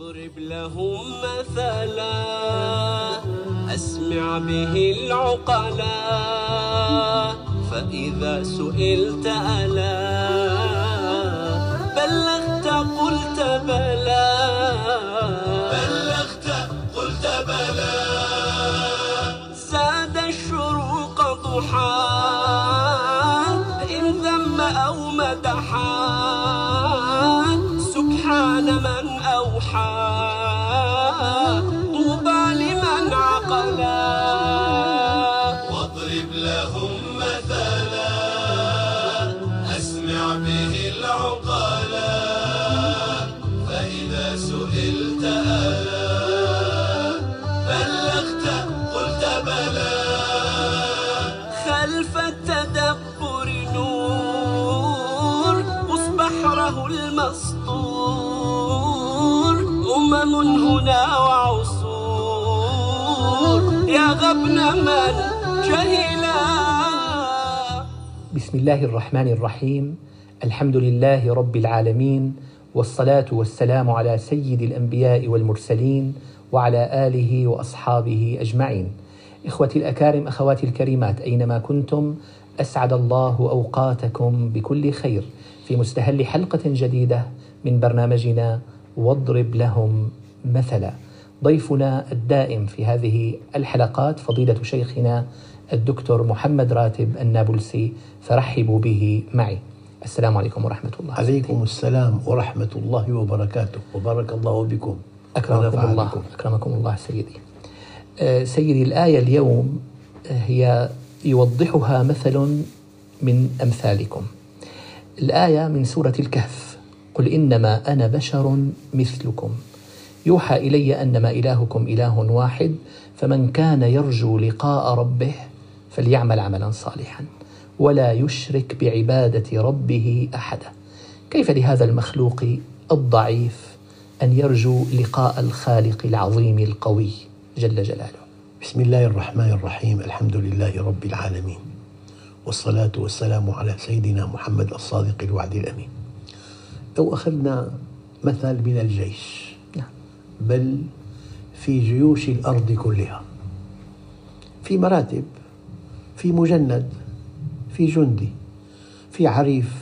واضرب لهم مثلا أسمع به العقلا فإذا سئلت ألا بلغت قلت بلى. بلغت قلت بلى. زاد الشروق ضحى إن ذم أو مدحا. سبحان من أوحى. أمم هنا وعصور يا غبن من جهلا بسم الله الرحمن الرحيم. الحمد لله رب العالمين والصلاة والسلام على سيد الأنبياء والمرسلين وعلى آله وأصحابه أجمعين. إخوتي الأكارم أخواتي الكريمات أينما كنتم أسعد الله أوقاتكم بكل خير في مستهل حلقة جديدة من برنامجنا واضرب لهم مثلا. ضيفنا الدائم في هذه الحلقات فضيلة شيخنا الدكتور محمد راتب النابلسي فرحبوا به معي. السلام عليكم ورحمة الله. عليكم السلام ورحمة الله وبركاته. وبارك الله بكم أكرمكم الله. بكم. أكرمكم الله سيدي. آه، سيدي الآية اليوم آه، هي يوضحها مثل من أمثالكم. الآية من سورة الكهف. قل إنما أنا بشر مثلكم. يوحى إلي أنما إلهكم إله واحد فمن كان يرجو لقاء ربه فليعمل عملا صالحا ولا يشرك بعبادة ربه أحدا كيف لهذا المخلوق الضعيف أن يرجو لقاء الخالق العظيم القوي جل جلاله؟ بسم الله الرحمن الرحيم الحمد لله رب العالمين والصلاة والسلام على سيدنا محمد الصادق الوعد الأمين. لو أخذنا مثل من الجيش نعم. بل في جيوش الأرض كلها في مراتب في مجند في جندي في عريف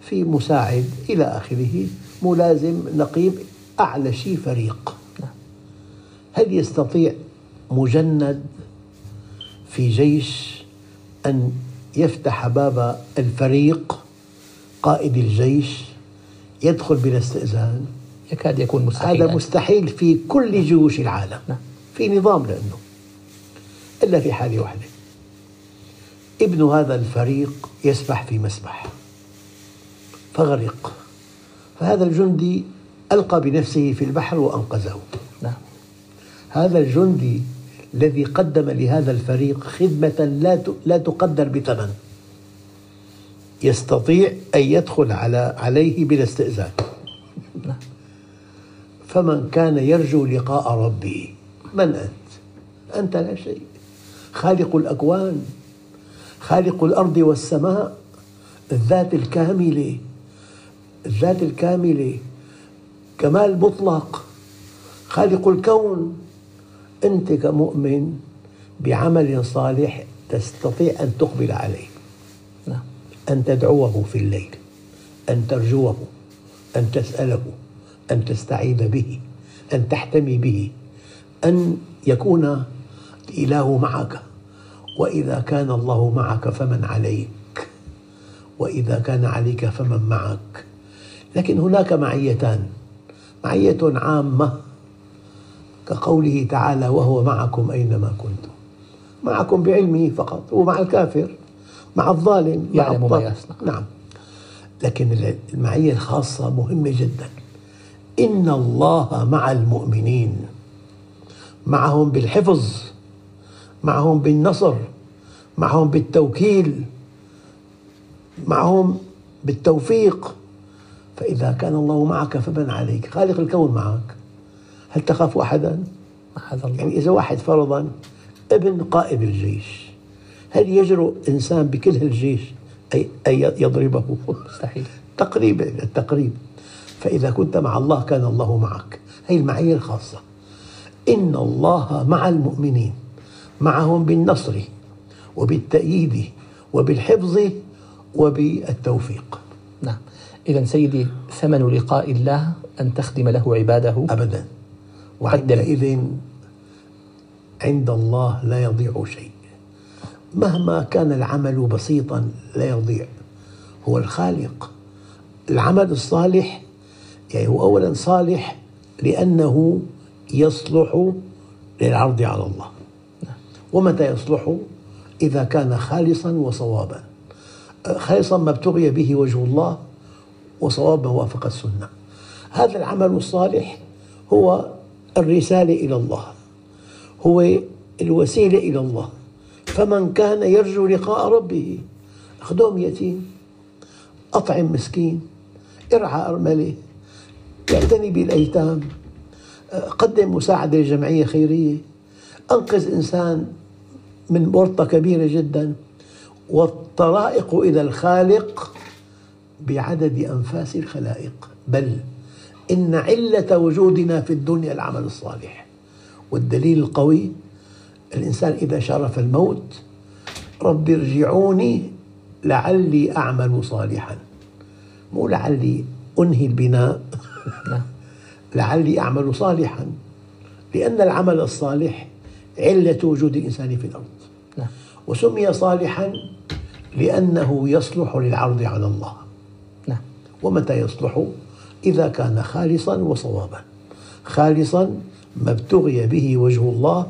في مساعد إلى آخره ملازم نقيب أعلى شيء فريق. هل يستطيع مجند في جيش أن يفتح باب الفريق قائد الجيش؟ يدخل بلا استئذان. يكاد يكون مستحيلا. هذا مستحيل في كل جيوش العالم. نعم. في نظام لأنه. إلا في حالة واحدة. ابن هذا الفريق يسبح في مسبح. فغرق. فهذا الجندي ألقى بنفسه في البحر وأنقذه. نعم. هذا الجندي الذي قدم لهذا الفريق خدمة لا لا تقدر بثمن. يستطيع أن يدخل على عليه بلا استئذان. فمن كان يرجو لقاء ربه من أنت؟ أنت لا شيء. خالق الأكوان خالق الأرض والسماء الذات الكاملة الذات الكاملة كمال مطلق خالق الكون. أنت كمؤمن بعمل صالح تستطيع أن تقبل عليه. أن تدعوه في الليل أن ترجوه أن تسأله أن تستعيذ به أن تحتمي به أن يكون الإله معك. وإذا كان الله معك فمن عليك وإذا كان عليك فمن معك. لكن هناك معيتان معية عامة كقوله تعالى وهو معكم أينما كنتم. معكم بعلمه فقط ومع الكافر مع الظالم مع ما. يصنع. نعم. لكن المعية الخاصة مهمة جدا. إن الله مع المؤمنين. معهم بالحفظ معهم بالنصر معهم بالتوكيل معهم بالتوفيق. فإذا كان الله معك فمن عليك؟ خالق الكون معك. هل تخاف أحدا؟ يعني إذا واحد فرضا ابن قائد الجيش. هل يجرؤ إنسان بكل هالجيش؟ أي أن يضربه؟ مستحيل. تقريبا التقريب فإذا كنت مع الله كان الله معك. هي المعية الخاصة. إن الله مع المؤمنين معهم بالنصر وبالتأييد وبالحفظ وبالتوفيق. نعم. إذا سيدي ثمن لقاء الله أن تخدم له عباده. أبدا. وعندئذ عند الله لا يضيع شيء. مهما كان العمل بسيطا لا يضيع. هو الخالق. العمل الصالح يعني هو أولا صالح لأنه يصلح للعرض على الله. ومتى يصلح؟ إذا كان خالصا وصوابا. خالصا ما ابتغي به وجه الله وصواب ما وافق السنة. هذا العمل الصالح هو الرسالة إلى الله. هو الوسيلة إلى الله. فمن كان يرجو لقاء ربه أخدم يتيم أطعم مسكين ارعى أرملة اعتني بالأيتام قدم مساعدة لجمعية خيرية أنقذ إنسان من ورطة كبيرة جدا والطرائق إلى الخالق بعدد أنفاس الخلائق. بل إن علة وجودنا في الدنيا العمل الصالح والدليل القوي الإنسان إذا شرف الموت رب ارجعوني لعلي أعمل صالحا. مو لعلي أنهي البناء. لعلي أعمل صالحا. لأن العمل الصالح علة وجود الإنسان في الأرض. وسمي صالحا لأنه يصلح للعرض على الله. ومتى يصلح؟ إذا كان خالصا وصوابا. خالصا ما ابتغي به وجه الله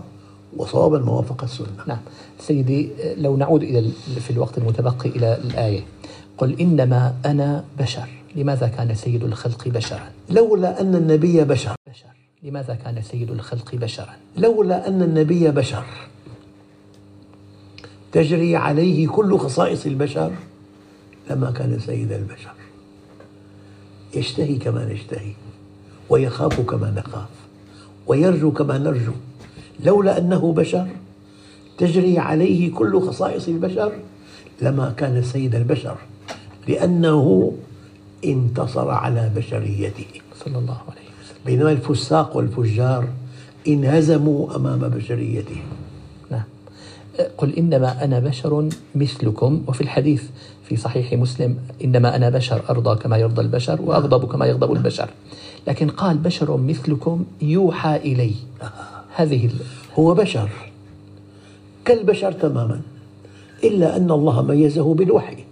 وصوابا ما وافق السنة. نعم. سيدي لو نعود إلى في الوقت المتبقي إلى الآية. قل إنما أنا بشر. لماذا كان سيد الخلق بشرا؟ لولا أن النبي بشر. بشر. لماذا كان سيد الخلق بشرا؟ لولا أن النبي بشر. تجري عليه كل خصائص البشر لما كان سيد البشر. يشتهي كما نشتهي ويخاف كما نخاف ويرجو كما نرجو. لولا أنه بشر تجري عليه كل خصائص البشر لما كان سيد البشر لأنه انتصر على بشريته. صلى الله عليه وسلم. بينما الفساق والفجار انهزموا أمام بشريتهم نعم. قل إنما أنا بشر مثلكم وفي الحديث في صحيح مسلم إنما أنا بشر أرضى كما يرضى البشر وأغضب كما يغضب البشر. لكن قال بشر مثلكم يوحى إلي. هذه هو بشر. كالبشر تماما إلا أن الله ميزه بالوحي.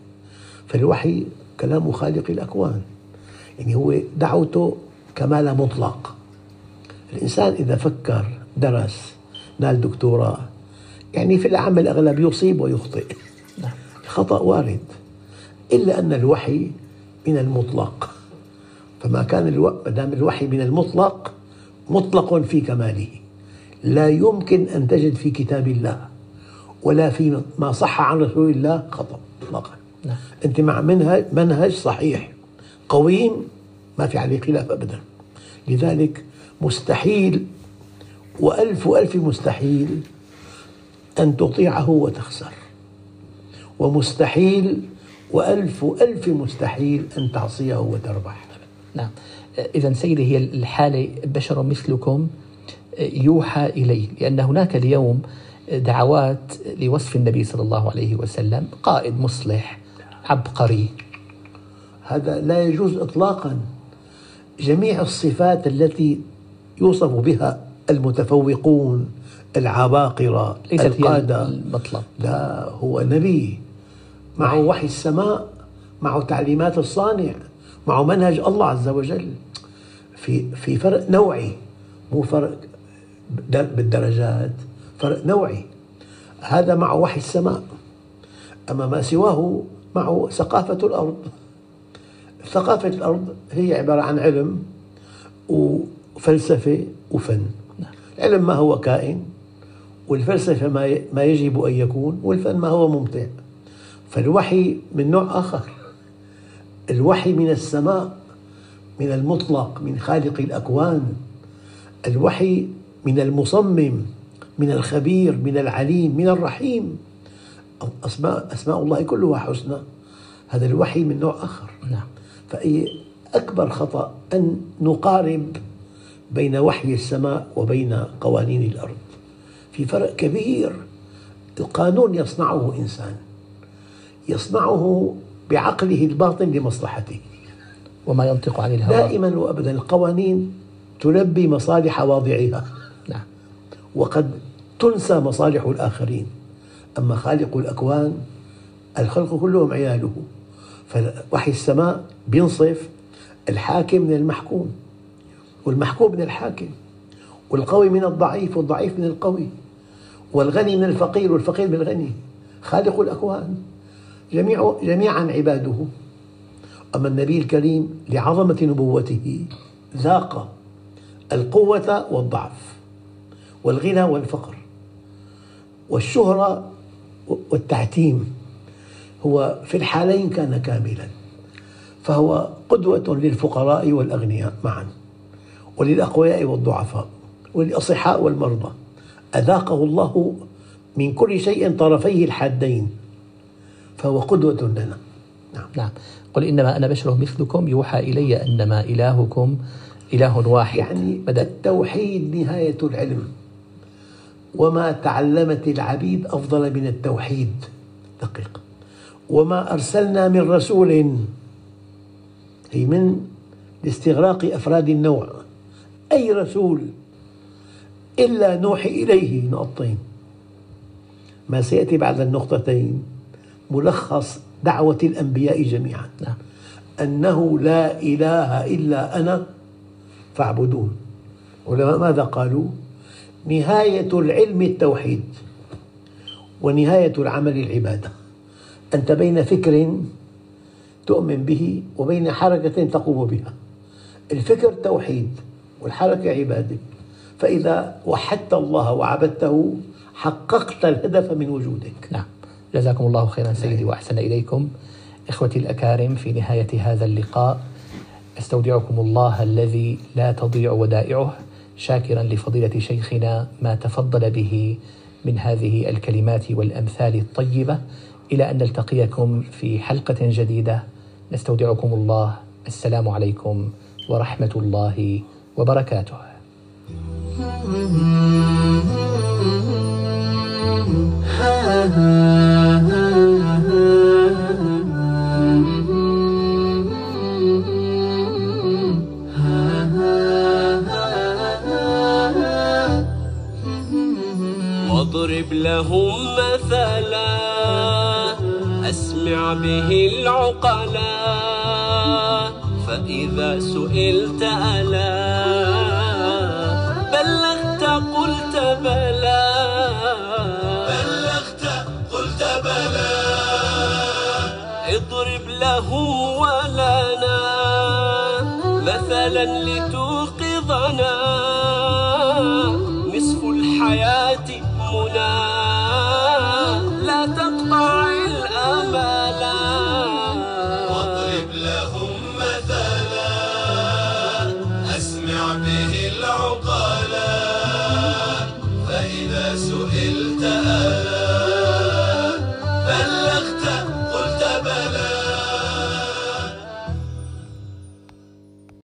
فالوحي كلام خالق الأكوان. يعني هو دعوته كمال مطلق. الإنسان إذا فكر درس نال دكتوراه يعني في العمل الأغلب يصيب ويخطئ. نعم. الخطأ وارد. إلا أن الوحي من المطلق. فما كان ألو... دام الوحي من المطلق مطلق في كماله. لا يمكن أن تجد في كتاب الله ولا في ما صح عن رسول الله خطأ مطلقا. نعم. أنت مع منهج منهج صحيح قويم ما في عليه خلاف أبدا. لذلك مستحيل وألف ألف مستحيل أن تطيعه وتخسر. ومستحيل وألف ألف مستحيل أن تعصيه وتربح. نعم. إذا سيدي هي الحالة بشر مثلكم يوحى إلي لأن هناك اليوم دعوات لوصف النبي صلى الله عليه وسلم قائد مصلح عبقري. هذا لا يجوز إطلاقا. جميع الصفات التي يوصف بها المتفوقون العباقرة ليست القادة المطلب لا هو نبي. معه وحي السماء معه تعليمات الصانع معه منهج الله عز وجل. في في فرق نوعي مو فرق بالدرجات. فرق نوعي هذا معه وحي السماء. أما ما سواه معه ثقافة الأرض. ثقافة الأرض هي عبارة عن علم وفلسفة وفن. العلم ما هو كائن والفلسفة ما ما يجب أن يكون والفن ما هو ممتع. فالوحي من نوع آخر. الوحي من السماء من المطلق من خالق الأكوان. الوحي من المصمم من الخبير من العليم من الرحيم. أسماء أسماء الله كلها حسنى. هذا الوحي من نوع آخر. نعم. فأي أكبر خطأ أن نقارب بين وحي السماء وبين قوانين الأرض. في فرق كبير. القانون يصنعه إنسان. يصنعه بعقله الباطن لمصلحته. وما ينطق عن الهوى. دائما وأبدا القوانين تلبي مصالح واضعها. وقد تنسى مصالح الآخرين. أما خالق الأكوان الخلق كلهم عياله. فوحي السماء بينصف الحاكم من المحكوم. والمحكوم من الحاكم والقوي من الضعيف والضعيف من القوي والغني من الفقير والفقير من الغني. خالق الأكوان. جميع جميعا عباده. أما النبي الكريم لعظمة نبوته ذاق القوة والضعف. والغنى والفقر. والشهرة والتعتيم هو في الحالين كان كاملا فهو قدوة للفقراء والأغنياء معا وللأقوياء والضعفاء وللأصحاء والمرضى. أذاقه الله من كل شيء طرفيه الحادين فهو قدوة لنا. نعم. نعم. قل إنما أنا بشر مثلكم يوحى إلي أنما إلهكم إله واحد. يعني بدأ. التوحيد نهاية العلم. وما تعلمت العبيد أفضل من التوحيد. دقيق. وما أرسلنا من رسول هي من؟ لاستغراق أفراد النوع. أي رسول؟ إلا نوحي إليه. نقطتين. ما سيأتي بعد النقطتين. ملخص دعوة الأنبياء جميعا. نعم. أنه لا إله إلا أنا فاعبدون. علماء ماذا قالوا؟ نهاية العلم التوحيد ونهاية العمل العبادة أنت بين فكر تؤمن به وبين حركة تقوم بها. الفكر توحيد والحركة عبادة. فإذا وحدت الله وعبدته حققت الهدف من وجودك. نعم. جزاكم الله خيرا سيدي وأحسن إليكم. إخوتي الأكارم في نهاية هذا اللقاء أستودعكم الله الذي لا تضيع ودائعه. شاكرا لفضيلة شيخنا ما تفضل به من هذه الكلمات والأمثال الطيبة إلى أن نلتقيكم في حلقة جديدة. نستودعكم الله. السلام عليكم ورحمة الله وبركاته. واضرب لهم مثلا. أسمع به العقلا. فإذا سئلت ألا بلغت قلت بلى. بلغت قلت بلى. اضرب له ولنا. مثلا لتوقظنا. نصف الحياة down.